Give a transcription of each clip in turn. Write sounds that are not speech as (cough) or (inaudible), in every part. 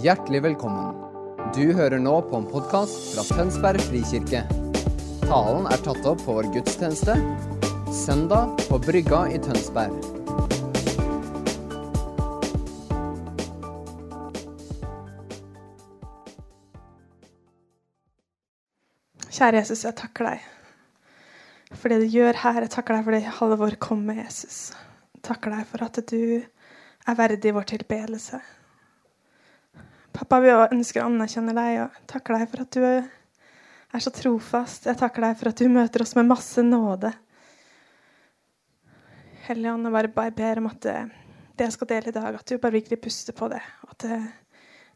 Hjertelig velkommen. Du hører nå på en podkast fra Tønsberg frikirke. Talen er tatt opp på vår gudstjeneste søndag på Brygga i Tønsberg. Kjære Jesus, jeg takker deg for det du gjør her. Jeg takker deg for det Halvor kom med, Jesus. Jeg takker deg for at du er verdig vår tilbedelse. Pappa, vi ønsker å anerkjenne deg og takker deg for at du er så trofast. Jeg takker deg for at du møter oss med masse nåde. Hellige Ånd, jeg ber om at det, det jeg skal dele i dag, at du bare virkelig puster på det. At det,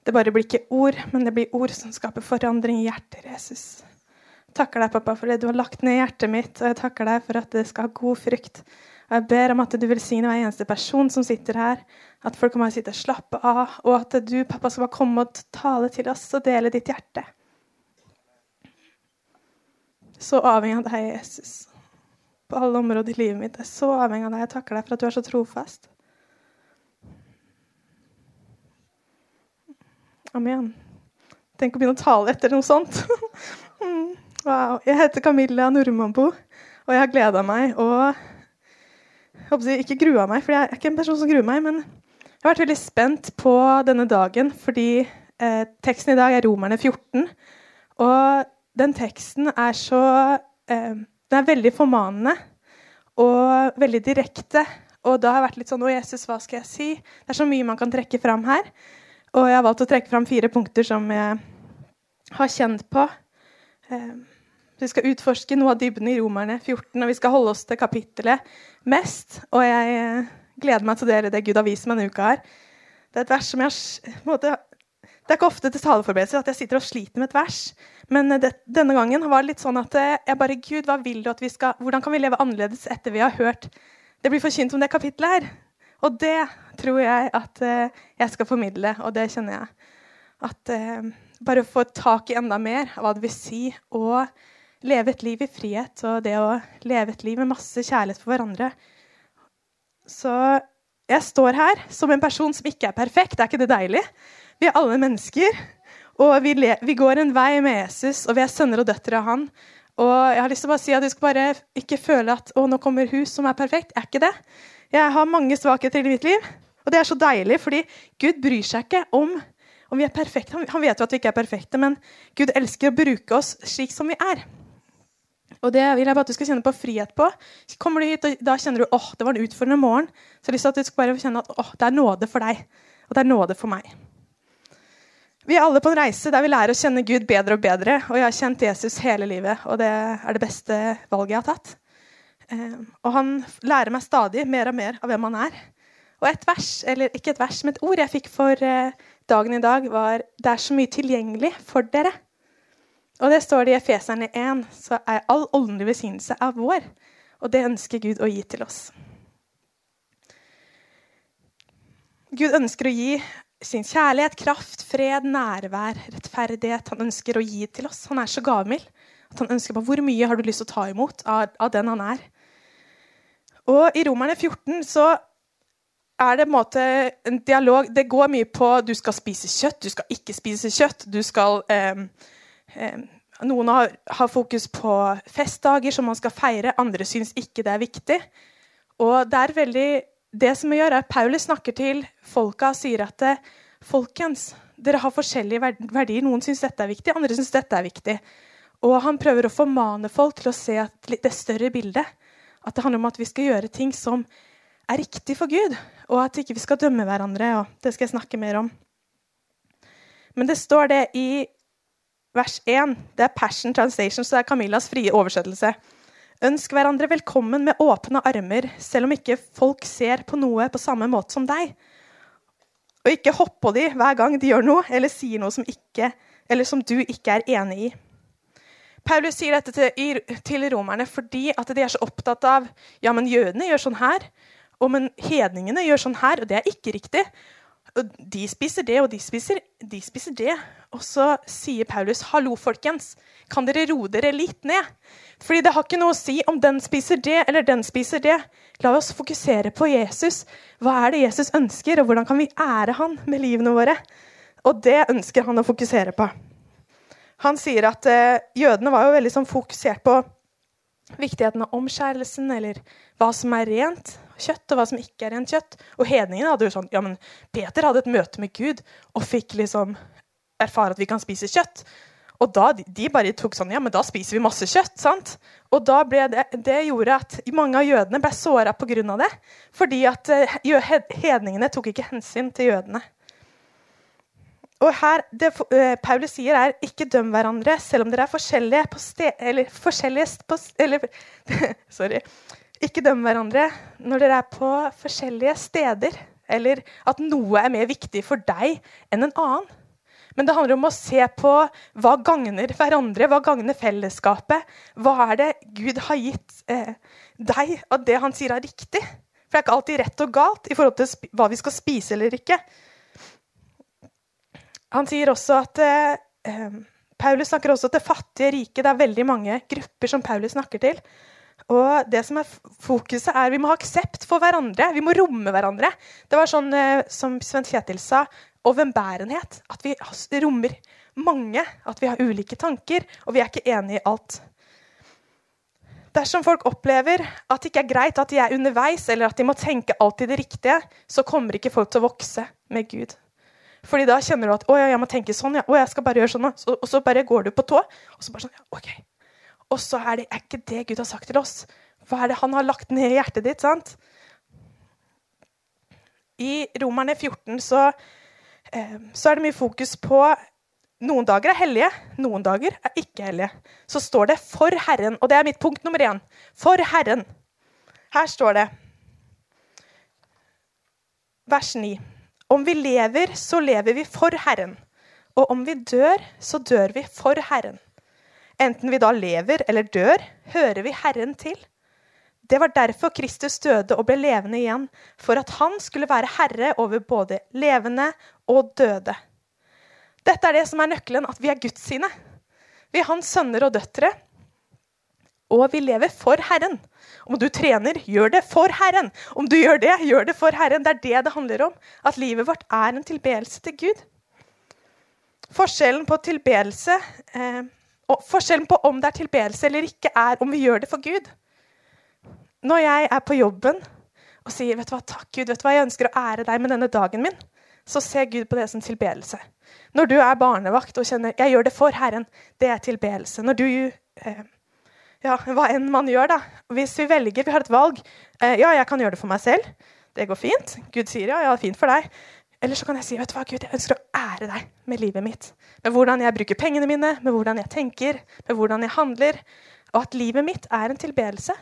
det bare blir ikke ord, men det blir ord som skaper forandring i hjertet, Jesus Jeg takker deg, pappa, for det du har lagt ned i hjertet mitt. Og jeg takker deg for at det skal ha god frukt. Og jeg ber om at du velsigner hver eneste person som sitter her. At folk kan bare sitte og slappe av. Og at du, pappa, skal bare komme og tale til oss og dele ditt hjerte. Så avhengig av deg, Jesus. På alle områder i livet mitt. Jeg er så avhengig av deg. Jeg takker deg for at du er så trofast. Amen. Tenk å begynne å tale etter noe sånt. (laughs) mm. Wow. Jeg heter Camilla Nordmambo, og jeg har gleda meg og jeg håper ikke grua meg, for jeg er ikke en person som gruer meg, men jeg har vært veldig spent på denne dagen fordi eh, teksten i dag er Romerne 14. Og den teksten er så eh, Den er veldig formanende og veldig direkte. Og da har jeg vært litt sånn Å, Jesus, hva skal jeg si? Det er så mye man kan trekke fram her. Og jeg har valgt å trekke fram fire punkter som jeg har kjent på. Eh, vi skal utforske noe av dybden i Romerne 14, og vi skal holde oss til kapittelet mest. Og jeg eh, gleder meg til å dele det Gud har vist meg denne uka her. Det er et vers som jeg måte, Det er ikke ofte til taleforberedelser at jeg sitter og sliter med et vers. Men eh, det, denne gangen var det litt sånn at eh, jeg bare Gud, hva vil du at vi skal Hvordan kan vi leve annerledes etter vi har hørt det blir forkynt om det kapittelet her? Og det tror jeg at jeg skal formidle, og det kjenner jeg. At bare få tak i enda mer av hva det vil si å leve et liv i frihet og det å leve et liv med masse kjærlighet for hverandre. Så jeg står her som en person som ikke er perfekt. Er ikke det deilig? Vi er alle mennesker. Og vi, vi går en vei med Jesus, og vi er sønner og døtre av han. Og jeg har lyst til å bare si at Du skal bare ikke føle at å, nå kommer hus som er perfekt. Er ikke det. Jeg har mange svakheter i mitt liv, og det er så deilig, fordi Gud bryr seg ikke om om vi er perfekte. Han vet jo at vi ikke er perfekte, men Gud elsker å bruke oss slik som vi er. Og det vil jeg bare at du skal kjenne på frihet på. Kommer du hit, og da kjenner du åh, det var en utfordrende morgen. Så jeg har lyst til at du skal bare kjenne at åh, det er nåde for deg, og det er nåde for meg. Vi er alle på en reise der vi lærer å kjenne Gud bedre og bedre. Og jeg har kjent Jesus hele livet, og det er det beste valget jeg har tatt. Eh, og han lærer meg stadig mer og mer av hvem han er. Og et vers, eller ikke et vers, men et ord jeg fikk for eh, dagen i dag, var 'Det er så mye tilgjengelig for dere'. Og det står det i Efeserne 1, så er all åndelig besignelse av vår. Og det ønsker Gud å gi til oss. Gud ønsker å gi sin kjærlighet, kraft, fred, nærvær, rettferdighet. Han ønsker å gi til oss. Han er så gavmild at han ønsker på hvor mye har du lyst til å ta imot av, av den han er. Og i Romerne 14 så er det en, måte, en dialog Det går mye på du skal spise kjøtt, du skal ikke spise kjøtt. Du skal eh, noen har, har, fokus på festdager som man skal feire, andre syns ikke det er viktig. Og det er veldig, det som gjør er Paulus snakker til folka og sier at folkens, dere har forskjellige verdier. Noen syns dette er viktig, andre syns dette er viktig. Og han prøver å formane folk til å se det større bildet. At det handler om at vi skal gjøre ting som er riktig for Gud, og at ikke vi skal dømme hverandre. og Det skal jeg snakke mer om. Men det står det i vers 1. Det er Passion Translation, så det er Camillas frie oversettelse. Ønsk hverandre velkommen med åpne armer, selv om ikke folk ser på noe på samme måte som deg. Og ikke hopp på dem hver gang de gjør noe eller sier noe som, ikke, som du ikke er enig i. Paulus sier dette til, til, romerne fordi at de er så opptatt av ja, men jødene gjør sånn her, og men hedningene gjør sånn her, og det er ikke riktig de spiser det, og de spiser, de spiser det. Og så sier Paulus, 'Hallo, folkens, kan dere roe dere litt ned?' Fordi det har ikke noe å si om den spiser det eller den spiser det. La oss fokusere på Jesus. Hva er det Jesus ønsker, og hvordan kan vi ære han med livene våre? Og det ønsker han å fokusere på. Han sier at eh, jødene var jo veldig sånn fokusert på viktigheten av omskjærelsen, eller hva som er rent kjøtt, og hva som ikke er rent kjøtt. Og hedningene hadde jo sånn Ja, men Peter hadde et møte med Gud og fikk liksom erfare at vi kan spise kjøtt. Og da, de bare tok sånn Ja, men da spiser vi masse kjøtt. sant? Og da ble det, det gjorde at mange av jødene ble såra pga. det. Fordi at uh, hedningene tok ikke hensyn til jødene. Og her, Det uh, Paulus sier, er ikke døm hverandre selv om dere er forskjellige på sted... Eller forskjellige på Eller (laughs) Sorry. Ikke døm hverandre når dere er på forskjellige steder. Eller at noe er mer viktig for deg enn en annen. Men det handler om å se på hva gagner hverandre, hva gagner fellesskapet. Hva er det Gud har gitt eh, deg, og det han sier, er riktig? For det er ikke alltid rett og galt i forhold til hva vi skal spise eller ikke. Han sier også at eh, eh, Paulus snakker også til fattige rike. Det er veldig mange grupper som Paulus snakker til. Og det som er fokuset er Vi må ha aksept for hverandre. Vi må romme hverandre. Det var sånn eh, som Sven Kjetil sa, overbærenhet. At vi rommer mange. At vi har ulike tanker, og vi er ikke enige i alt. Dersom folk opplever at det ikke er greit at de er underveis, eller at de må tenke alltid det riktige, så kommer ikke folk til å vokse med Gud. Fordi da kjenner du at 'Å ja, jeg må tenke sånn', ja. 'Å, jeg skal bare gjøre sånn', og så bare går du på tå. Og så bare sånn, ja, ok. Og så er det er ikke det Gud har sagt til oss. Hva er det han har lagt ned i hjertet ditt? sant? I Romerne 14 så, eh, så er det mye fokus på noen dager er hellige, noen dager er ikke hellige. Så står det 'for Herren', og det er mitt punkt nummer én. For Herren. Her står det vers 9. Om vi lever, så lever vi for Herren. Og om vi dør, så dør vi for Herren. Enten vi da lever eller dør, hører vi Herren til. Det var derfor Kristus døde og ble levende igjen, for at han skulle være herre over både levende og døde. Dette er det som er nøkkelen, at vi er Guds sine. Vi er hans sønner og døtre. Og vi lever for Herren. Om du trener, gjør det for Herren. Om du gjør det, gjør det for Herren. Det er det det handler om. At livet vårt er en tilbedelse til Gud. Forskjellen på tilbedelse eh, og forskjellen på om det er tilbedelse eller ikke, er om vi gjør det for Gud. Når jeg er på jobben og sier vet du hva, takk Gud, vet du hva, jeg ønsker å ære deg med denne dagen min, så ser Gud på det som tilbedelse. Når du er barnevakt og kjenner jeg gjør det for Herren, det er tilbedelse. Når du eh, ja, hva enn man gjør, da. Hvis vi velger, vi har et valg. Eh, ja, jeg kan gjøre det for meg selv. Det går fint. Gud sier ja, ja, fint for deg. Eller så kan jeg si vet du hva, Gud, jeg ønsker å ære deg med livet mitt. Med hvordan jeg bruker pengene mine, med hvordan jeg tenker, med hvordan jeg handler. Og at livet mitt er en tilbedelse.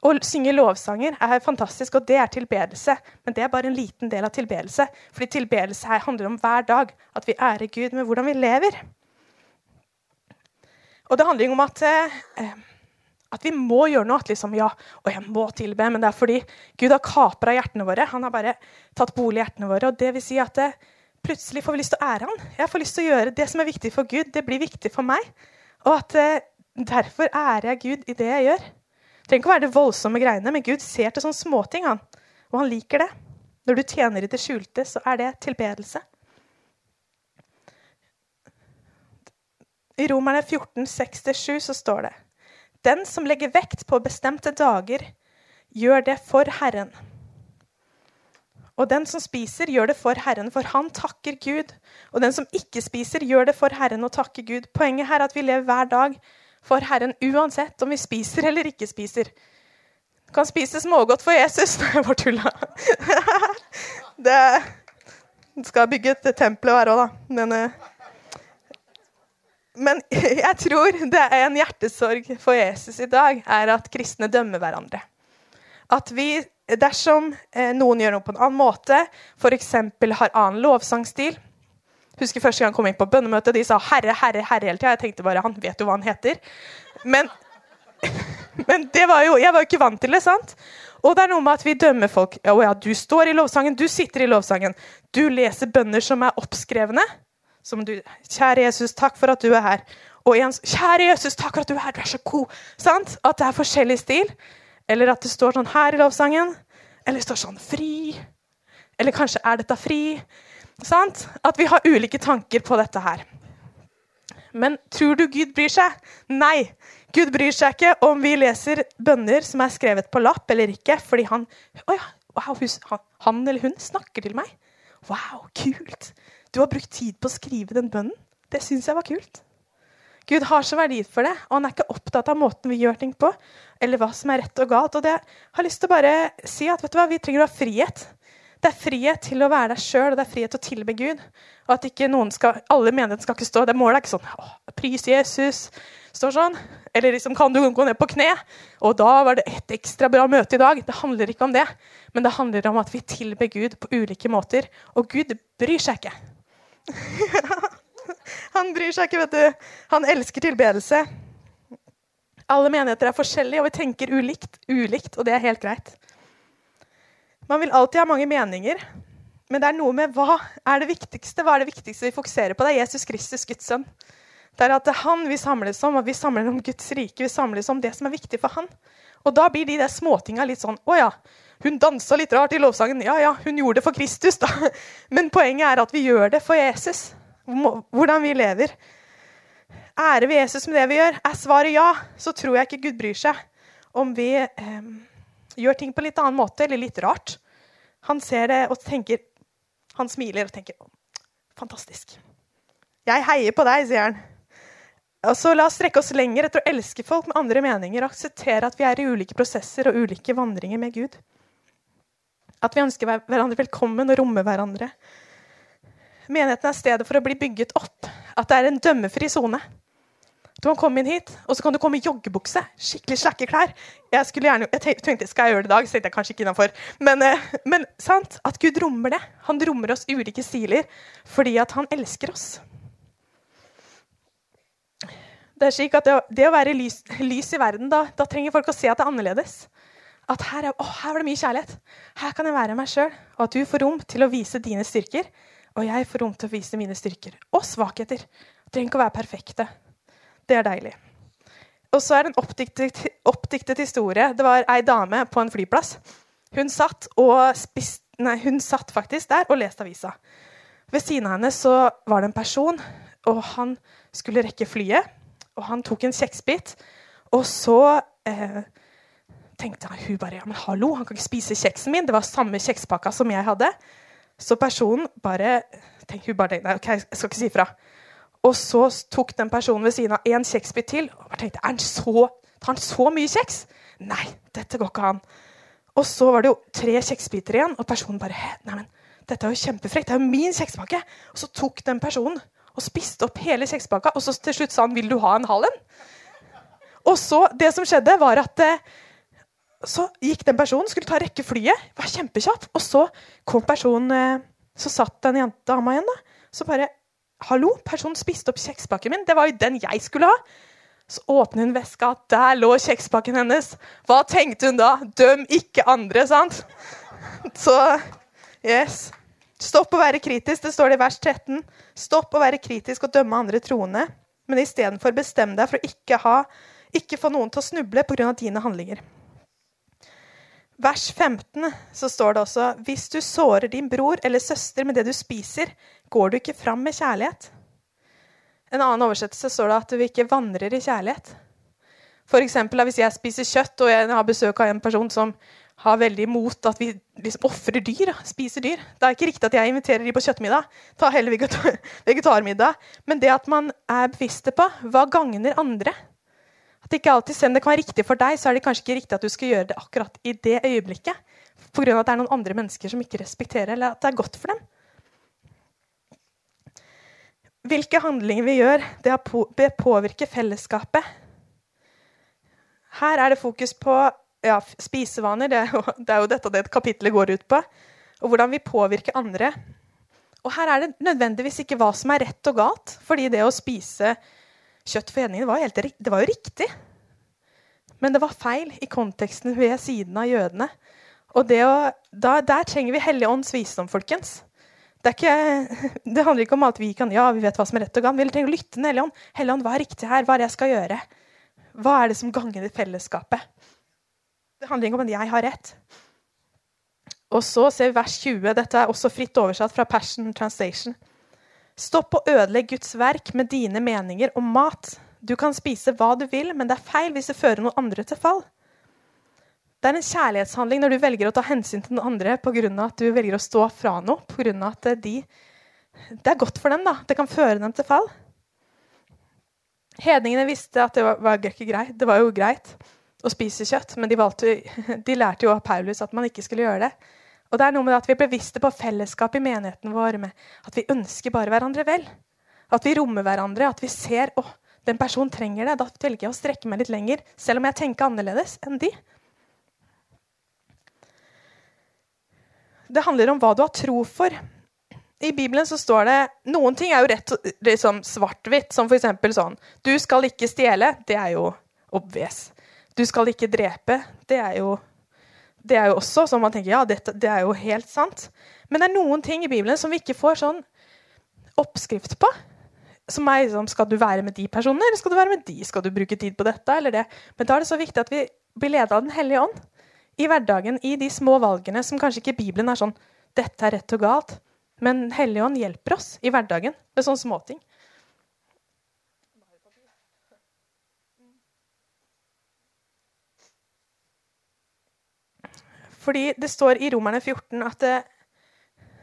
Å synge lovsanger er fantastisk, og det er tilbedelse. Men det er bare en liten del av tilbedelse. Fordi tilbedelse her handler om hver dag. At vi ærer Gud med hvordan vi lever. Og det handler om at eh, at vi må gjøre noe. At liksom, ja, og jeg må tilbe, men det er fordi Gud har kapra hjertene våre. Han har bare tatt bolig i hjertene våre. og det vil si at det, Plutselig får vi lyst til å ære han. Jeg får lyst til å gjøre Det som er viktig for Gud, det blir viktig for meg. Og at eh, derfor ærer jeg Gud i det jeg gjør. Det trenger ikke å være det voldsomme greiene, men Gud ser til sånne småting. Han. Og han liker det. Når du tjener i det skjulte, så er det tilbedelse. I Romerne 14, 6-7 så står det den som legger vekt på bestemte dager, gjør det for Herren. Og den som spiser, gjør det for Herren, for han takker Gud. Og den som ikke spiser, gjør det for Herren og takker Gud. Poenget her er at vi lever hver dag for Herren uansett om vi spiser eller ikke spiser. Du kan spise smågodt for Jesus. (laughs) Nei, jeg bare tulla. (laughs) Det skal bygge et tempel her òg, da. Men eh, men (laughs) jeg tror det er en hjertesorg for Jesus i dag er at kristne dømmer hverandre. At vi, dersom eh, noen gjør noe på en annen måte, f.eks. har annen lovsangstil Husker første gang jeg kom inn på bønnemøte, de sa 'Herre, Herre, Herre' hele tida. Jeg tenkte bare han vet jo hva han heter. Men, (laughs) men var jo, jeg var jo ikke vant til det. sant? Og det er noe med at vi dømmer folk. Å ja, du står i lovsangen, du sitter i lovsangen. Du leser bønner som er oppskrevne. Som du 'Kjære Jesus, takk for at du er her.' Og igjen 'Kjære Jesus, takk for at du er her. Du er så god.' Sant? At det er forskjellig stil. Eller at det står sånn her i lovsangen. Eller det står sånn 'fri'. Eller kanskje 'er dette fri'? Sant? At vi har ulike tanker på dette her. Men tror du Gud bryr seg? Nei. Gud bryr seg ikke om vi leser bønner som er skrevet på lapp eller ikke, fordi han Å ja, wow, han, han eller hun snakker til meg. Wow, kult. Du har brukt tid på å skrive den bønnen. Det syns jeg var kult. Gud har så verdi for det, og han er ikke opptatt av måten vi gjør ting på, eller hva som er rett og galt. Og jeg har lyst til å bare si at vet du hva, vi trenger å ha frihet. Det er frihet til å være deg sjøl, og det er frihet til å tilbe Gud. Og at ikke noen skal, alle menigheter skal ikke stå Det målet er ikke sånn Pris Jesus. står sånn. Eller liksom kan du gå ned på kne? Og da var det et ekstra bra møte i dag. Det handler ikke om det. Men det handler om at vi tilber Gud på ulike måter. Og Gud bryr seg ikke. (laughs) Han bryr seg ikke, vet du. Han elsker tilbedelse. Alle menigheter er forskjellige, og vi tenker ulikt, ulikt, og det er helt greit. Man vil alltid ha mange meninger, men det er noe med hva er det viktigste Hva er det viktigste vi fokuserer på? Det er Jesus Kristus, Guds sønn. Det er at det er han vi samles om, og vi samler om Guds rike. Vi samles om det som er viktig for han. Og da blir de der småtinga litt sånn Å ja, hun dansa litt rart i lovsangen. Ja ja, hun gjorde det for Kristus, da. (laughs) Men poenget er at vi gjør det for Jesus. Hvordan vi lever. Ærer vi Jesus med det vi gjør? Er svaret ja, så tror jeg ikke Gud bryr seg om vi eh, gjør ting på litt annen måte, eller litt rart. Han ser det og tenker Han smiler og tenker Fantastisk. Jeg heier på deg, sier han. Og så La oss strekke oss lenger etter å elske folk med andre meninger og akseptere at vi er i ulike prosesser og ulike vandringer med Gud. At vi ønsker hverandre velkommen og rommer hverandre. Menigheten er stedet for å bli bygget opp. At det er en dømmefri sone. Du kan komme inn hit, og så kan du komme i joggebukse. Skikkelig slakke klær. Jeg, gjerne, jeg tenkte skal jeg gjøre det i dag, så tenkte jeg kanskje ikke innafor. Men, eh, men sant, at Gud rommer det. Han rommer oss ulike stiler fordi at han elsker oss. Det er slik at det, det å være lys, lys, i verden, da, da, trenger folk å se at det er annerledes. At her, er, å, her var det mye kjærlighet. Her kan jeg være meg sjøl. Og at du får rom til å vise dine styrker, og jeg får rom til å vise mine styrker. Og svakheter. Trenger ikke å være perfekte. Det er deilig. Og så er det en oppdiktet, oppdiktet historie. Det var ei dame på en flyplass. Hun satt, spist, nei, hun satt faktisk der og leste avisa. Ved siden av henne så var det en person, og han skulle rekke flyet. Og han tok en kjeksbit, og så eh, tenkte hun bare ja, men hallo, han kan ikke spise kjeksen min. Det var samme kjekspakka som jeg hadde. Så personen bare tenkte, hun bare tenkte, nei, ok, jeg skal ikke si ifra. Og så tok den personen ved siden av en kjeksbit til. og bare tenkte, er han så, Tar han så mye kjeks? Nei, dette går ikke an. Og så var det jo tre kjeksbiter igjen, og personen bare Nei, men dette er jo kjempefrekt. Det er jo min kjekspakke. Og så tok den personen og spiste opp hele kjekspakka, og så til slutt sa han 'Vil du ha en halv en?' Og så, det som skjedde, var at eh, så gikk den personen, skulle ta rekke flyet, var kjempekjapp. Og så kom personen eh, Så satt den jentedama igjen, da. Så bare Hallo, personen spiste opp kjekspakken min. Det var jo den jeg skulle ha. Så åpner hun veska. Der lå kjekspakken hennes. Hva tenkte hun da? Døm ikke andre, sant? Så yes. Stopp å være kritisk. Det står det i vers 13. Stopp å være kritisk og dømme andre troende. Men istedenfor bestem deg for å ikke, ha, ikke få noen til å snuble pga. dine handlinger. Vers 15 så står det også hvis du sårer din bror eller søster med det du spiser, går du ikke fram med kjærlighet. En annen oversettelse står det at du ikke vandrer i kjærlighet. For eksempel, hvis jeg spiser kjøtt og jeg har besøk av en person som har veldig imot at vi liksom ofrer dyr, spiser dyr. Det er ikke riktig at jeg inviterer de på kjøttmiddag. Ta heller (laughs) vegetarmiddag. Men det at man er bevisste på hva gagner andre, at ikke alltid, Selv om det kan være riktig for deg, så er det kanskje ikke riktig at du skal gjøre det akkurat i det øyeblikket. Pga. at det er noen andre mennesker som ikke respekterer, eller at det er godt for dem. Hvilke handlinger vi gjør, det påvirker fellesskapet. Her er det fokus på ja, spisevaner. Det er, jo, (laughs) det er jo dette det kapittelet går ut på. Og hvordan vi påvirker andre. Og her er det nødvendigvis ikke hva som er rett og galt. fordi det å spise Kjøtt for hedningene var, det var jo riktig. Men det var feil i konteksten ved siden av jødene. Og å, da, Der trenger vi Hellig ånds visdom, folkens. Det, ikke, (laughs) det, handler ikke om at vi kan, ja, vi vet hva som er rett og galt. Vi trenger å lytte til Hellig ånd. Hellig ånd, hva er riktig her? Hva er det jeg skal gjøre? Hva er det som gagner fellesskapet? Det handler ikke om at jeg har rett. Og så ser vi vers 20. Dette er også fritt oversatt fra Passion Translation. Stopp å ødelegge Guds verk med dine meninger om mat. Du kan spise hva du vil, men det er feil hvis det fører noen andre til fall. Det er en kjærlighetshandling når du velger å ta hensyn til noen andre pga. at du velger å stå fra noe. På grunn av at de, det er godt for dem. da. Det kan føre dem til fall. Hedningene visste at det var, var ikke greit. Det var jo greit å spise kjøtt, men de, valgte, de, lærte jo av Paulus at man ikke skulle gjøre det. Og det er noe med at Vi er bevisste på fellesskap i menigheten vår, med at vi ønsker bare hverandre vel. At vi rommer hverandre, at vi ser å, den personen trenger det. Da velger jeg å strekke meg litt lenger, selv om jeg tenker annerledes enn de. Det handler om hva du har tro for. I Bibelen så står det Noen ting er jo rett liksom svart-hvitt, som f.eks. sånn Du skal ikke stjele. Det er jo obvious. Du skal ikke drepe. Det er jo, det er jo også sånn man tenker ja, dette, det er jo helt sant. Men det er noen ting i Bibelen som vi ikke får sånn oppskrift på. Som er liksom, Skal du være med de personene, eller skal du være med de? Skal du bruke tid på dette eller det? Men da er det så viktig at vi blir ledet av Den hellige ånd i hverdagen, i de små valgene som kanskje ikke Bibelen er sånn Dette er rett og galt. Men Hellige ånd hjelper oss i hverdagen med sånne småting. Fordi det står i Romerne 14 at det,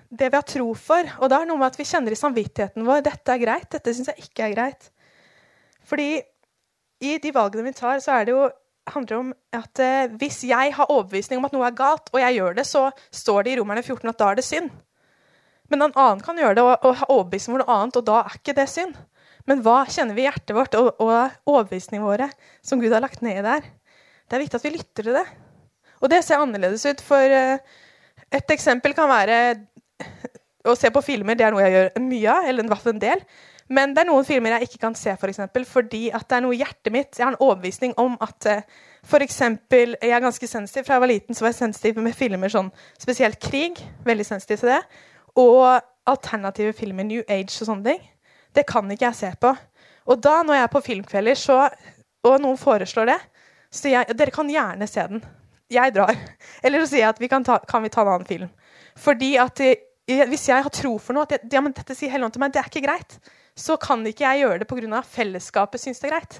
det vi har tro for Og da er det noe med at vi kjenner i samvittigheten vår dette er greit, dette syns jeg ikke er greit. Fordi i de valgene vi tar, så er det jo handler om at eh, hvis jeg har overbevisning om at noe er galt, og jeg gjør det, så står det i Romerne 14 at da er det synd. Men en annen kan gjøre det og, og ha overbevisning om noe annet, og da er ikke det synd. Men hva kjenner vi i hjertet vårt og, og overbevisningene våre som Gud har lagt ned der? Det er viktig at vi lytter til det. Og det ser annerledes ut. For uh, et eksempel kan være å se på filmer. Det er noe jeg gjør mye av, eller i hvert fall en del. Men det er noen filmer jeg ikke kan se for eksempel, fordi at det er noe i hjertet mitt Jeg har en overbevisning om at uh, for eksempel, Jeg er ganske sensitiv. Fra jeg var liten så var jeg sensitiv med filmer sånn spesielt krig. Veldig sensitiv til det og alternative filmer, New Age og sånne ting. Det kan ikke jeg se på. Og da, når jeg er på filmkvelder, så, og noen foreslår det, så jeg dere kan gjerne se den. Jeg drar. (laughs) Eller så sier jeg at vi kan, ta, kan vi ta en annen film. Fordi at jeg, Hvis jeg har tro for noe, at jeg, ja, men dette sier Helland til meg, det er ikke greit, så kan ikke jeg gjøre det pga. fellesskapet syns det er greit.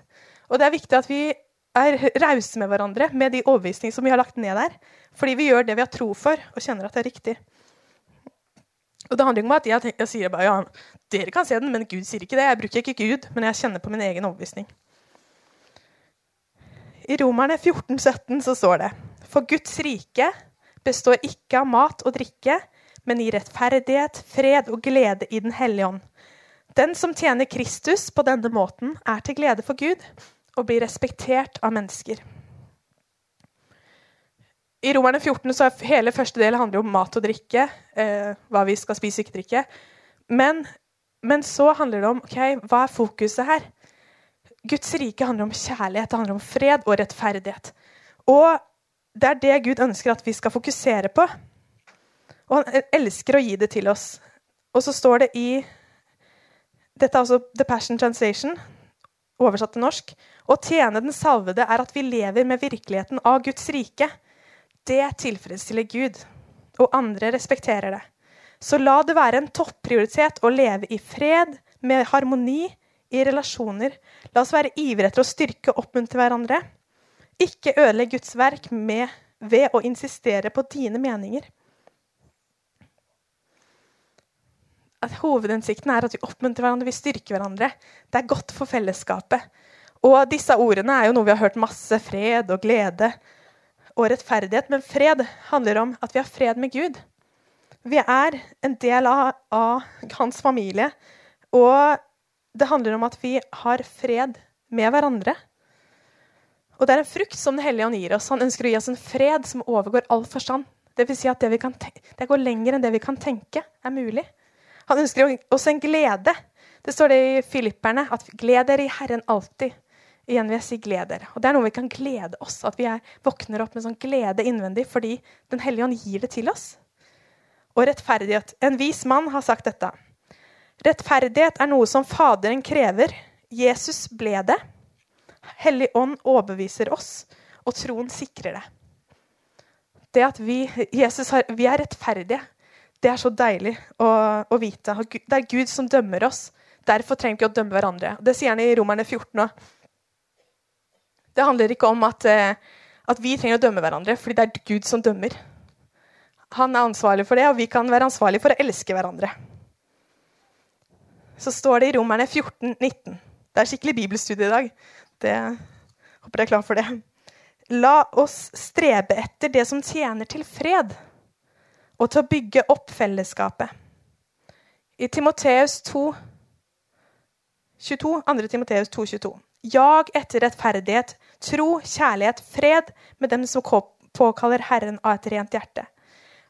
Og det er viktig at vi er rause med hverandre med de overbevisningene som vi har lagt ned der. Fordi vi gjør det vi har tro for, og kjenner at det er riktig. Og det handler ikke om at jeg, tenker, jeg sier bare ja, dere kan se den, men Gud sier ikke det. Jeg bruker ikke Gud, men jeg kjenner på min egen overbevisning. I Romerne 14, 17 så står det For Guds rike består ikke av mat og drikke, men i rettferdighet, fred og glede i Den hellige ånd. Den som tjener Kristus på denne måten, er til glede for Gud og blir respektert av mennesker. I Romerne 14 så er hele første del handler om mat og drikke. Eh, hva vi skal spise, ikke drikke. Men, men, så handler det om ok, hva er fokuset her. Guds rike handler om kjærlighet, det handler om fred og rettferdighet. Og det er det Gud ønsker at vi skal fokusere på. Og han elsker å gi det til oss. Og så står det i Dette er altså The Passion Translation, oversatt til norsk. Å tjene den salvede er at vi lever med virkeligheten av Guds rike det tilfredsstiller Gud, og andre respekterer det. Så la det være en topprioritet å leve i fred, med harmoni, i relasjoner. La oss være ivrige etter å styrke og oppmuntre hverandre. Ikke ødelegg Guds verk med, ved å insistere på dine meninger. At Hovedinnsikten er at vi oppmuntrer hverandre, vi styrker hverandre. Det er godt for fellesskapet. Og disse ordene er jo noe vi har hørt masse. Fred og glede og rettferdighet. Men fred handler om at vi har fred med Gud. Vi er en del av, av, hans familie. Og det handler om at vi har fred med hverandre. Og det er en frukt som Den hellige ånd gir oss. Han ønsker å gi oss en fred som overgår all forstand. Det vil si at det, det går lenger enn det vi kan tenke, er mulig. Han ønsker oss en glede. Det står det i Filipperne at 'gled dere i Herren alltid'. Igjen vil jeg si gled dere. Og det er noe vi kan glede oss. At vi er, våkner opp med sånn glede innvendig fordi Den hellige ånd gir det til oss. Og rettferdighet. En vis mann har sagt dette. Rettferdighet er noe som Faderen krever. Jesus ble det. Hellig ånd overbeviser oss, og troen sikrer det. Det at vi, har, vi er rettferdige, det er så deilig å, å vite. Det er Gud som dømmer oss. Derfor trenger vi ikke å dømme hverandre. Det sier han i Romerne 14 òg. Det handler ikke om at, eh, at, vi trenger å dømme hverandre, fordi det er Gud som dømmer. Han er ansvarlig for det, og vi kan være ansvarlige for å elske hverandre. Så står det i Romerne 14, 19. Det er skikkelig bibelstudie i dag. Det håper jeg er klar for det. La oss strebe etter det som tjener til fred, og til å bygge opp fellesskapet. I Timoteus 2, 22, 2. Timoteus 2, 22. Jag etter rettferdighet, tro, kjærlighet, fred med dem som påkaller Herren av et rent hjerte.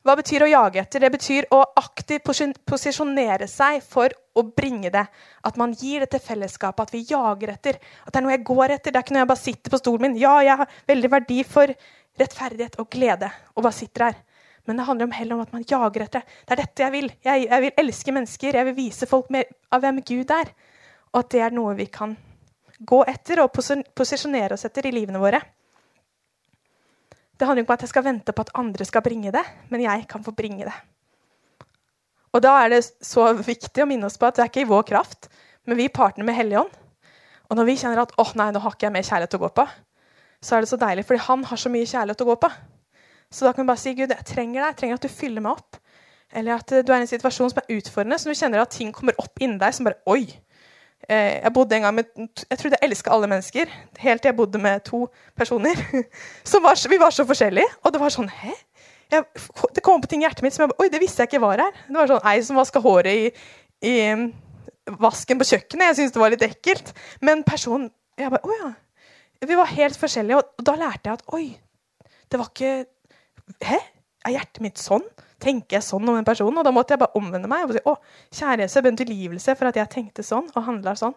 Hva betyr å jage etter? Det betyr å aktivt posisjonere seg for å bringe det. At man gir det til fellesskapet, at vi jager etter. At det er noe jeg går etter. Det er ikke noe jeg bare sitter på stolen min. Ja, jeg har veldig verdi for rettferdighet og glede og bare sitter her. Men det handler om heller om at man jager etter det. Det er dette jeg vil. Jeg, jeg vil elske mennesker. Jeg vil vise folk mer av hvem Gud er. Og at det er noe vi kan gå etter og posisjonere oss etter i livene våre. Det handler ikke om at jeg skal vente på at andre skal bringe det, men jeg kan få bringe det. Og Da er det så viktig å minne oss på at det er ikke i vår kraft, men vi partner med Helligånd. Og når vi kjenner at åh nei, nå har ikke jeg mer kjærlighet å gå på, så er det så deilig, fordi han har så mye kjærlighet å gå på. Så da kan vi bare si Gud, jeg trenger deg, jeg trenger at du fyller meg opp. Eller at du er i en situasjon som er utfordrende, så du kjenner at ting kommer opp inni deg som bare Oi! Eh, jeg bodde en gang med Jeg trodde jeg elska alle mennesker. Helt til jeg bodde med to personer. (laughs) Var, vi var så forskjellige. Og det var sånn Hæ? Jeg, det kom på ting i hjertet mitt som jeg, Oi, det visste jeg ikke var her. Det var sånn ei som vaska håret i, i, vasken på kjøkkenet. Jeg syntes det var litt ekkelt. Men personen jeg bare, ja. Vi var helt forskjellige. Og da lærte jeg at oi, det var ikke Hæ? Er hjertet mitt sånn? Tenker jeg sånn om den personen? Og da måtte jeg bare omvende meg og si å, kjære Jesus, jeg om tilgivelse for at jeg tenkte sånn og handla sånn.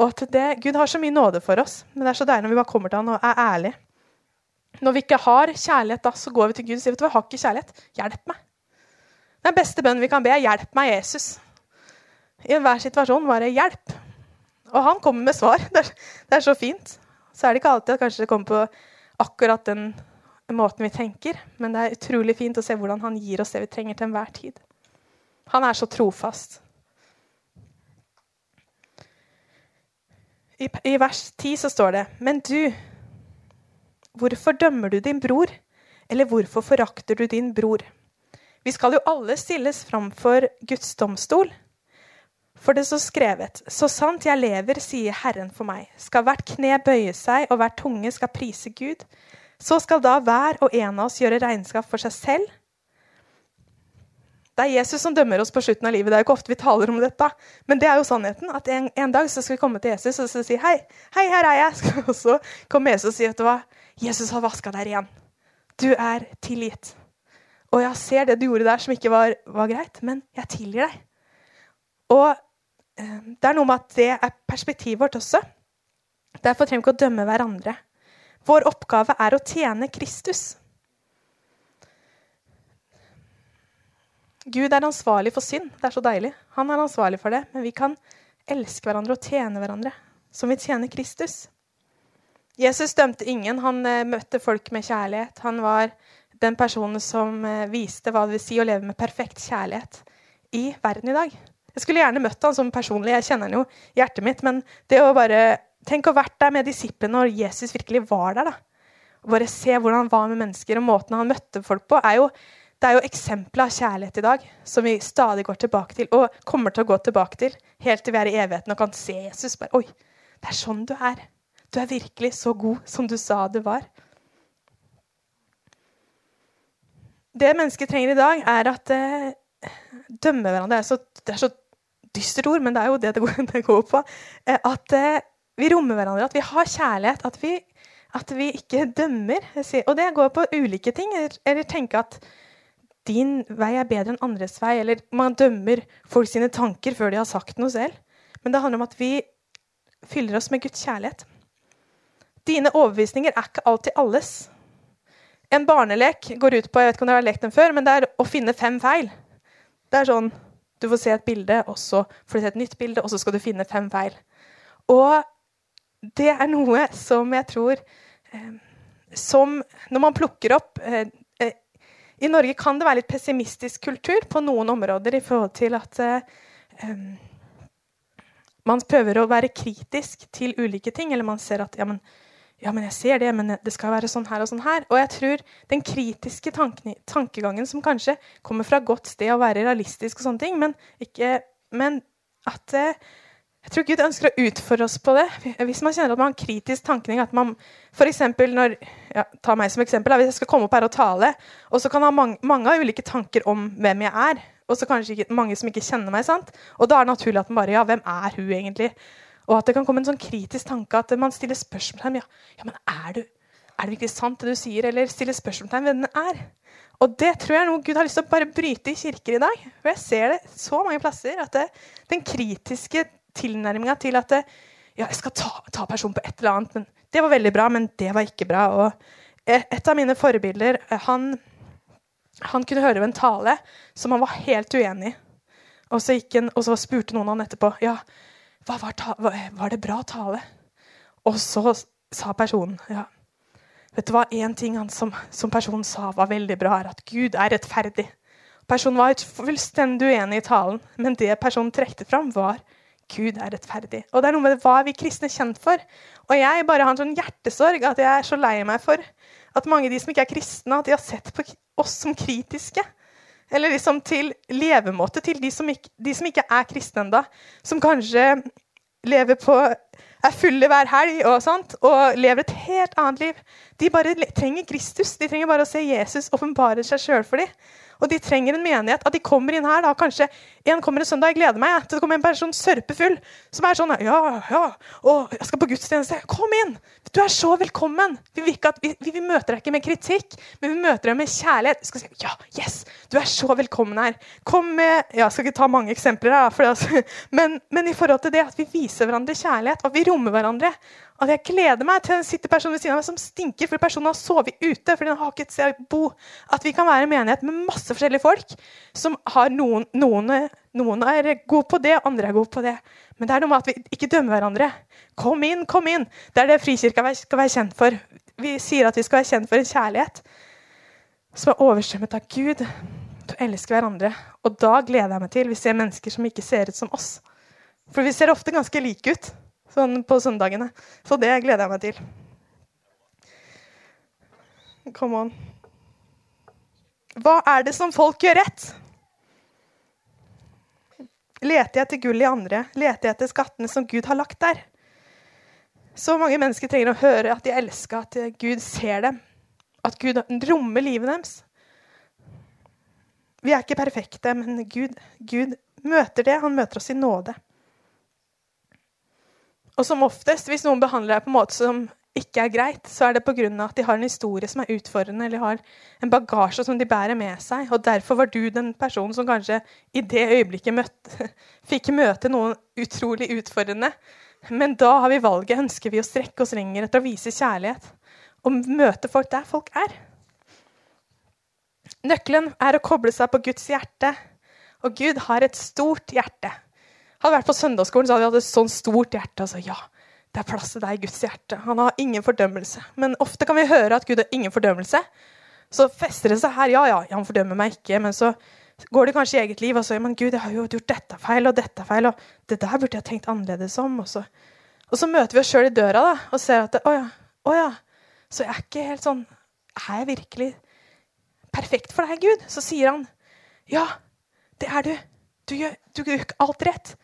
Og at det, Gud har så mye nåde for oss, men det er så deilig når vi bare kommer til han og er ærlige. Når vi ikke har kjærlighet, da, så går vi til Gud og sier vet du hva, jeg har ikke kjærlighet. Hjelp meg. Den beste bønnen vi kan be, er 'hjelp meg, Jesus'. I enhver situasjon bare 'hjelp'. Og han kommer med svar. (laughs) Det er, det er så fint. Så er det ikke alltid at kanskje det kommer på akkurat den måten vi tenker, men det er utrolig fint å se hvordan han gir oss det vi trenger til enhver tid. Han er så trofast. I, I vers 10 så står det Men du, hvorfor dømmer du din bror? Eller hvorfor forakter du din bror? Vi skal jo alle stilles framfor Guds domstol. For det så skrevet, så sant jeg lever, sier Herren for meg, skal hvert kne bøye seg, og hver tunge skal prise Gud. Så skal da hver og en av oss gjøre regnskap for seg selv. Det er Jesus som dømmer oss på slutten av livet. Det er jo ikke ofte vi taler om dette. Men det er jo sannheten. at En, en dag skal vi komme til Jesus og si hei, hei, her er jeg. (laughs) Og så kommer Jesus og sier vet? Jesus har vaska deg igjen. Du er tilgitt. Og jeg ser det du gjorde der som ikke var, var greit, men jeg tilgir deg. Og eh, det er noe med at det er perspektivet vårt også. Derfor trenger vi ikke å dømme hverandre. Vår oppgave er å tjene Kristus. Gud er ansvarlig for synd. Det er så deilig. Han er ansvarlig for det. Men vi kan elske hverandre og tjene hverandre som vi tjener Kristus. Jesus dømte ingen. Han eh, møtte folk med kjærlighet. Han var den personen som eh, viste hva det vil si å leve med perfekt kjærlighet i verden i dag. Jeg skulle gjerne møtt han som personlig. Jeg kjenner han jo i hjertet mitt. Men det å bare Tenk å ha vært der med disiplene når Jesus virkelig var der. da. Bare se hvordan han var med mennesker, og måten han møtte folk på. er jo, Det er jo eksempler av kjærlighet i dag som vi stadig går tilbake til, og kommer til å gå tilbake til helt til vi er i evigheten og kan se Jesus. bare, Oi, det er sånn du er. Du er virkelig så god som du sa du var. Det mennesket trenger i dag, er at eh, dømme hverandre er så, Det er så dystert ord, men det er jo det det går, (laughs) det går på. Eh, at eh, vi rommer hverandre, at vi har kjærlighet, at vi, at vi ikke dømmer. Og det går på ulike ting. Eller tenke at din vei er bedre enn andres vei. Eller man dømmer folk sine tanker før de har sagt noe selv. Men det handler om at vi fyller oss med Guds kjærlighet. Dine overbevisninger er ikke alltid alles. En barnelek går ut på jeg vet ikke om dere har lekt den før, men det er å finne fem feil. Det er sånn, Du får se et bilde, og så får du se et nytt bilde, og så skal du finne fem feil. Og det er noe som jeg tror eh, Som når man plukker opp eh, eh, I Norge kan det være litt pessimistisk kultur på noen områder i forhold til at man prøver å være kritisk til ulike ting. Eller man ser at ja men, ja, men jeg ser det, men det skal være sånn her og sånn her. Og jeg tror den kritiske tankegangen som kanskje kommer fra godt sted å være realistisk, og sånne ting, men, ikke, men at eh, jeg tror Gud ønsker å utfordre oss på det. Hvis man kjenner at man har kritisk tankning at man for når, ja, Ta meg som eksempel. Hvis jeg skal komme opp her og tale, og så kan jeg ha mange, mange ulike tanker om hvem jeg er, og så kanskje ikke, mange som ikke kjenner meg. sant? Og da er det naturlig at man bare Ja, hvem er hun egentlig? Og at det kan komme en sånn kritisk tanke at man stiller spørsmål ja, ja, men er, du, er det virkelig sant, det du sier? Eller stiller spørsmål hvem den er. Og det tror jeg er noe Gud har lyst til å bare bryte i kirker i dag. For jeg ser det så mange plasser. at det, Den kritiske tilnærminga til at det, ja, jeg skal ta, ta personen på et eller annet. men Det var veldig bra, men det var ikke bra. Og et av mine forbilder han, han kunne høre en tale som han var helt uenig i. Og så, og så spurte noen han etterpå ja, var, var, var, det bra tale? Og så sa personen ja, vet du hva, Én ting han som, som, personen sa var veldig bra, er at Gud er rettferdig. Personen var fullstendig uenig i talen, men det personen trekte fram, var Gud er rettferdig. Og det er noe med hva er vi kristne kjent for. Og jeg bare har en sånn hjertesorg at jeg er så lei meg for at mange av de som ikke er kristne, at de har sett på oss som kritiske. Eller liksom til levemåte til de som ikke, de som ikke er kristne ennå. Som kanskje lever på er fulle hver helg og, sånt, og lever et helt annet liv. De bare trenger Kristus. De trenger bare å se Jesus åpenbare seg sjøl for dem. Og de trenger en menighet. At de kommer inn her da, kanskje En kommer en søndag, jeg gleder meg til det kommer en person sørpefull som er sånn Ja, ja, og jeg skal på gudstjeneste. Kom inn! Du er så velkommen! Vi, vil, at, vi, vi møter deg ikke med kritikk, men vi møter deg med kjærlighet. Vi skal si ja, yes, du er så velkommen her. Kom med ja, Jeg skal ikke ta mange eksempler, her, det, altså, (laughs) men, men i forhold til det at vi viser hverandre kjærlighet, at vi rommer hverandre, at jeg gleder meg til den sitter personen ved siden av meg som stinker fordi personen har sovet ute. fordi den har ikke et sted å bo. At vi kan være en menighet med masse forskjellige folk som har noen, noen, noen er gode på det, andre er gode på det. Men det er noe med at vi ikke dømmer hverandre. Kom inn, kom inn! Det er det Frikirka skal være kjent for. Vi sier at vi skal være kjent for en kjærlighet som er overstrømmet av Gud. Til å elske hverandre. Og da gleder jeg meg til vi ser mennesker som ikke ser ut som oss. For vi ser ofte ganske like ut sånn på søndagene. Så det gleder jeg meg til. Come on. Hva er det som folk gjør rett? Leter jeg etter gull i andre? Leter jeg etter skattene som Gud har lagt der? Så mange mennesker trenger å høre at de elsker, at Gud ser dem. At Gud rommer livet deres. Vi er ikke perfekte, men Gud, Gud møter det. Han møter oss i nåde. Og som oftest, hvis noen behandler deg på en måte som ikke er greit, så er det pga. at de har en historie som er utfordrende, eller har en bagasje som de bærer med seg. Og derfor var du den personen som kanskje i det øyeblikket møtte, (laughs) fikk møte noen utrolig utfordrende. Men da har vi valget. Ønsker vi å strekke oss lenger etter å vise kjærlighet? Og møte folk der folk er? Nøkkelen er å koble seg på Guds hjerte. Og Gud har et stort hjerte. Hadde vært på søndagsskolen, så hadde jeg hatt et sånn stort hjerte. Altså, ja, det er plass til deg i Guds hjerte. Han har ingen fordømmelse. Men ofte kan vi høre at Gud har ingen fordømmelse. Så fester det seg her. Ja, ja, han fordømmer meg ikke. Men så går det kanskje i eget liv og så men Gud, jeg har jo gjort dette feil og dette feil. Og det der burde jeg tenkt annerledes om. Og så, og så møter vi oss sjøl i døra da, og ser at å ja, å ja. Så jeg er ikke helt sånn Er jeg virkelig perfekt for deg, Gud? Så sier han ja, det er du. Du gjør, du gjør ikke alt rett.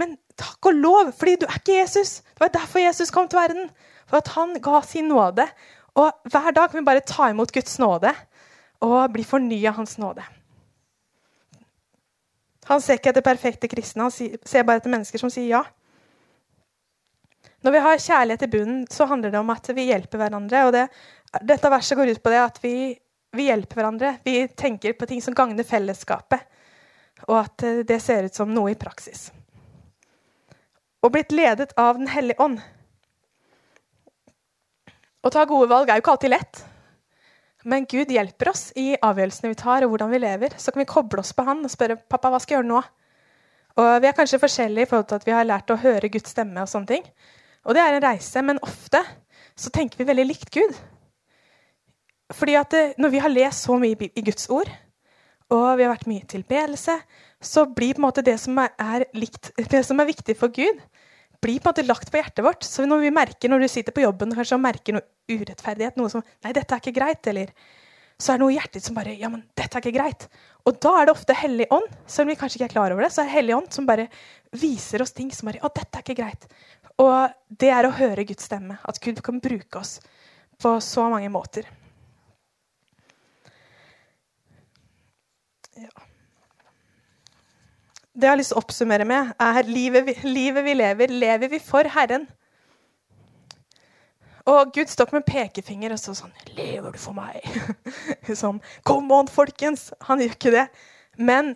Men takk og lov, fordi du er ikke Jesus. Det var derfor Jesus kom til verden. For at han ga sin nåde. Og hver dag kan vi bare ta imot Guds nåde og bli fornya av hans nåde. Han ser ikke etter perfekte kristne, han ser bare etter mennesker som sier ja. Når vi har kjærlighet i bunnen, så handler det om at vi hjelper hverandre. og det, Dette verset går ut på det at vi, vi hjelper hverandre. Vi tenker på ting som gagner fellesskapet. Og at det ser ut som noe i praksis og blitt ledet av Den hellige ånd. Å ta gode valg er jo ikke alltid lett. Men Gud hjelper oss i avgjørelsene vi tar, og hvordan vi lever. Så kan vi koble oss på Han og spørre pappa, hva skal jeg gjøre nå. Og Vi er kanskje forskjellige i forhold til at vi har lært å høre Guds stemme. Og sånne ting. Og det er en reise, men ofte så tenker vi veldig likt Gud. fordi at det, når vi har lest så mye i Guds ord, og vi har vært mye tilbedelse, så blir på en måte det som er, er, likt, det som er viktig for Gud, blir på en måte lagt på hjertet vårt. Så når vi merker, når du sitter på jobben kanskje, og merker noe urettferdighet, noe som Nei, dette er ikke greit. Eller så er det noe i hjertet som bare Ja, men dette er ikke greit. Og da er det ofte Hellig ånd, selv om vi kanskje ikke er klar over det, så er det Hellig ånd som bare viser oss ting som bare Å, dette er ikke greit. Og det er å høre Guds stemme. At Gud kan bruke oss på så mange måter. Ja. Det jeg har lyst til å oppsummere med, er livet vi, livet vi lever, lever vi for Herren. Og Gud står ikke med pekefinger og så sånn 'Lever du for meg?' (laughs) sånn 'Come on, folkens!' Han gjør ikke det. Men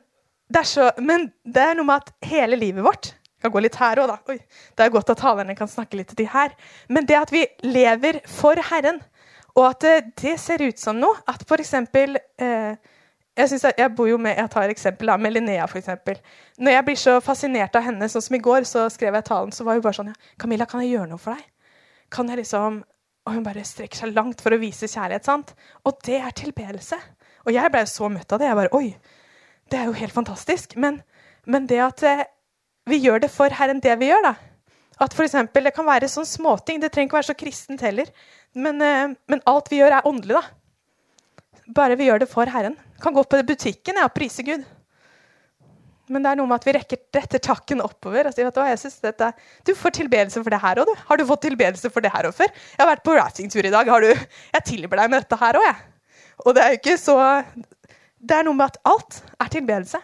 det, så, men det er noe med at hele livet vårt kan gå litt her òg, da. Oi, det er godt at talerne kan snakke litt til de her. Men det at vi lever for Herren, og at det, det ser ut som noe At f.eks. Eh, jeg, jeg, jeg, bor jo med, jeg tar eksempel da, med Linnea. Eksempel. Når jeg blir så fascinert av henne, sånn som i går, så skrev jeg talen, så var hun bare sånn ja, 'Camilla, kan jeg gjøre noe for deg?' Kan jeg liksom Og hun bare strekker seg langt for å vise kjærlighet. sant? Og det er tilbedelse. Og jeg ble så møtt av det. Jeg bare Oi, det er jo helt fantastisk. Men, men det at eh, vi gjør det for Herren, det vi gjør, da. At for eksempel, Det kan være sånn småting. Det trenger ikke være så kristent heller. Men, eh, men alt vi gjør, er åndelig. da. Bare vi gjør det for Herren. Kan gå på butikken ja, og prise Gud. Men det er noe med at vi rekker, retter takken oppover. og sier at jeg synes dette, Du får tilbedelse for det her òg, du. Har du fått tilbedelse for det her òg før? Jeg har vært på raftingtur i dag. Har du, jeg tilber deg med dette her òg, jeg. Og det er jo ikke så Det er noe med at alt er tilbedelse.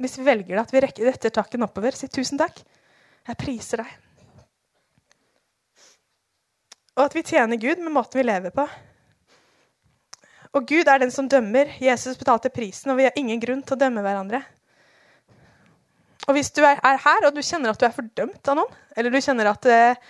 Hvis vi velger det, at vi rekker, retter takken oppover. Si tusen takk. Jeg priser deg. Og at vi tjener Gud med måten vi lever på. Og Gud er den som dømmer. Jesus betalte prisen, og vi har ingen grunn til å dømme hverandre. Og hvis du er her og du kjenner at du er fordømt av noen, eller du kjenner at eh,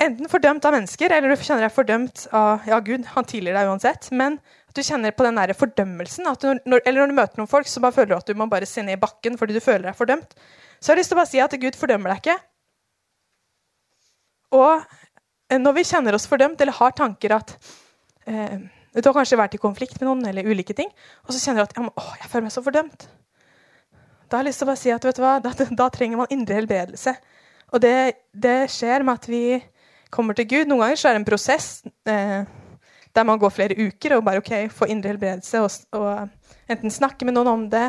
Enten fordømt av mennesker, eller du kjenner deg fordømt av ja, Gud. Han tilgir deg uansett. Men at du kjenner på den der fordømmelsen. Når, eller når du møter noen folk, som bare føler at du må bare se ned i bakken fordi du føler deg fordømt. Så jeg har lyst til å bare si at Gud fordømmer deg ikke. Og eh, når vi kjenner oss fordømt eller har tanker at eh, Du har kanskje vært i konflikt med noen, eller ulike ting, og så kjenner du at ja, men, å, jeg føler meg så fordømt. Da har jeg lyst til å bare si at hva, da, (laughs) da trenger man indre helbredelse. Og det, det, skjer med at vi kommer til Gud. Noen ganger så er det en prosess eh, der man går flere uker og bare ok, får indre helbredelse og, og enten snakke med noen om det,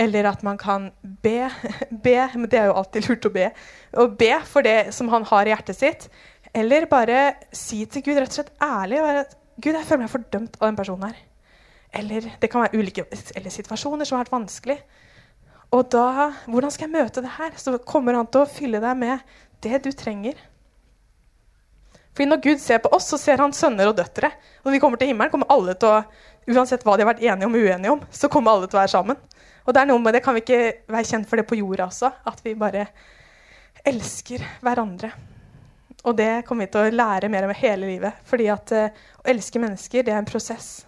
eller at man kan be, (laughs) be. Men det er jo alltid lurt å be. Og be for det som han har i hjertet sitt. Eller bare si til Gud rett og slett ærlig Gud, jeg føler meg fordømt av den personen her. Eller det kan være ulike eller situasjoner som har vært vanskelig. Og da, hvordan skal jeg møte det her? Så kommer han til å fylle deg med det du trenger. Fordi når Gud ser på oss, så ser han sønner og døtre. Og når vi kommer til himmelen, kommer alle til å uansett hva de har vært enige om og uenige om, så kommer alle til å være sammen. Og det er noe med det, kan vi ikke være kjent for det på jorda også? At vi bare elsker hverandre. Og det kommer vi til å lære mer om hele livet. Fordi at uh, å elske mennesker, det er en prosess.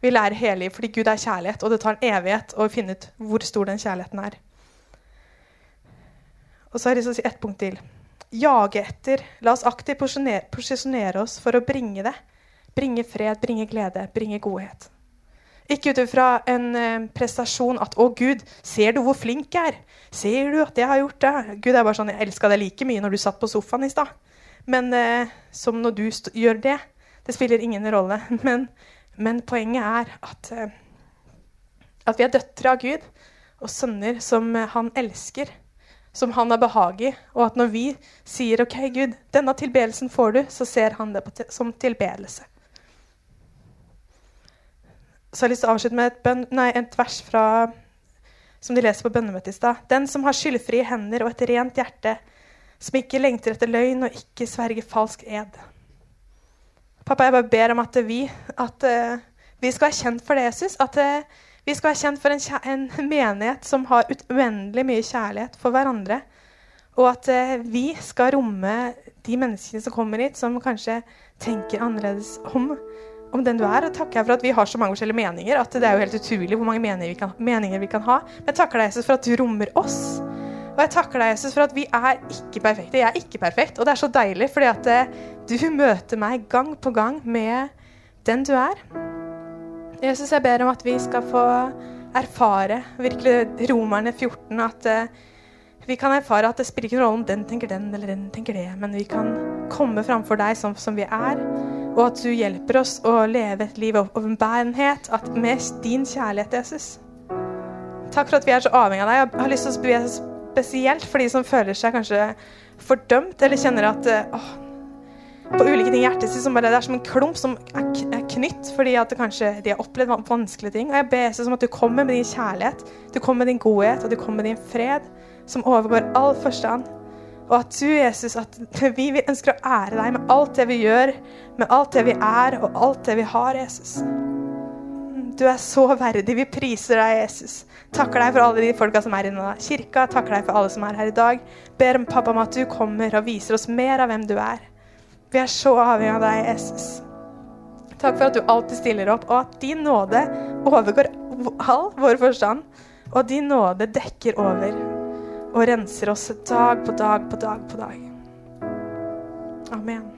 Vi lærer hele livet fordi Gud er kjærlighet, og det tar en evighet å finne ut hvor stor den kjærligheten er. Og så har jeg lyst til å si ett punkt til. Jage etter. La oss aktivt posisjonere oss for å bringe det. Bringe fred, bringe glede, bringe godhet. Ikke ut ifra en eh, prestasjon at 'Å, Gud, ser du hvor flink jeg er?' 'Ser du at jeg har gjort det?' Gud er bare sånn 'Jeg elska deg like mye når du satt på sofaen i stad.' Men eh, som når du gjør det. Det spiller ingen rolle. (laughs) Men men poenget er at, eh, at vi er døtre av Gud og sønner som eh, han elsker, som han har behag i. Og at når vi sier OK, Gud, denne tilbedelsen får du, så ser han det som tilbedelse. Så jeg har lyst til å avslutte med et, bønn, nei, et vers fra, som de leser på bønnemøtet i stad. Den som har skyldfrie hender og et rent hjerte, som ikke lengter etter løgn og ikke sverger falsk ed. Pappa, jeg bare ber om at vi, at, uh, vi skal være kjent for det, Jesus. At uh, vi skal være kjent for en, en menighet som har uendelig mye kjærlighet for hverandre. Og at uh, vi skal romme de menneskene som kommer hit, som kanskje tenker annerledes om, om den du er. Og takker jeg for at vi har så mange forskjellige meninger. At det er jo helt utrolig hvor mange meninger vi kan, meninger vi kan ha. Men jeg takker deg, Jesus, for at du rommer oss. Og jeg takker deg, Jesus, for at vi er ikke perfekte. Jeg er ikke perfekt. Og det er så deilig, fordi at eh, du møter meg gang på gang med den du er. Jesus, jeg ber om at vi skal få erfare virkelig Romerne 14, at eh, vi kan erfare at det spiller ikke noen rolle om den tenker den eller den tenker det, men vi kan komme framfor deg som, som vi er, og at du hjelper oss å leve et liv av åpenbærenhet med din kjærlighet, Jesus. Takk for at vi er så avhengig av deg. Jeg har lyst til å be spesielt for de som føler seg kanskje fordømt, eller kjenner at eh, åh, på ulike ting i hjertet sitt som bare det er som en klump som er knytt fordi at kanskje de har opplevd vanskelige ting. Og jeg ber Jesus om at du kommer med din kjærlighet, du kommer med din godhet og du kommer med din fred som overgår all forstand. Og at du, Jesus, at (laughs) vi ønsker å ære deg med alt det vi gjør, med alt det vi er og alt det vi har, Jesus. Du er så verdig. Vi priser deg, Jesus. Takker deg for alle de folka som er i kirka. Takker deg for alle som er her i dag. Ber om pappa om at du kommer og viser oss mer av hvem du er. Vi er så avhengig av deg, Jesus. Takk for at du alltid stiller opp, og at din nåde overgår all vår forstand. Og din nåde dekker over og renser oss dag på dag på dag på dag. Amen.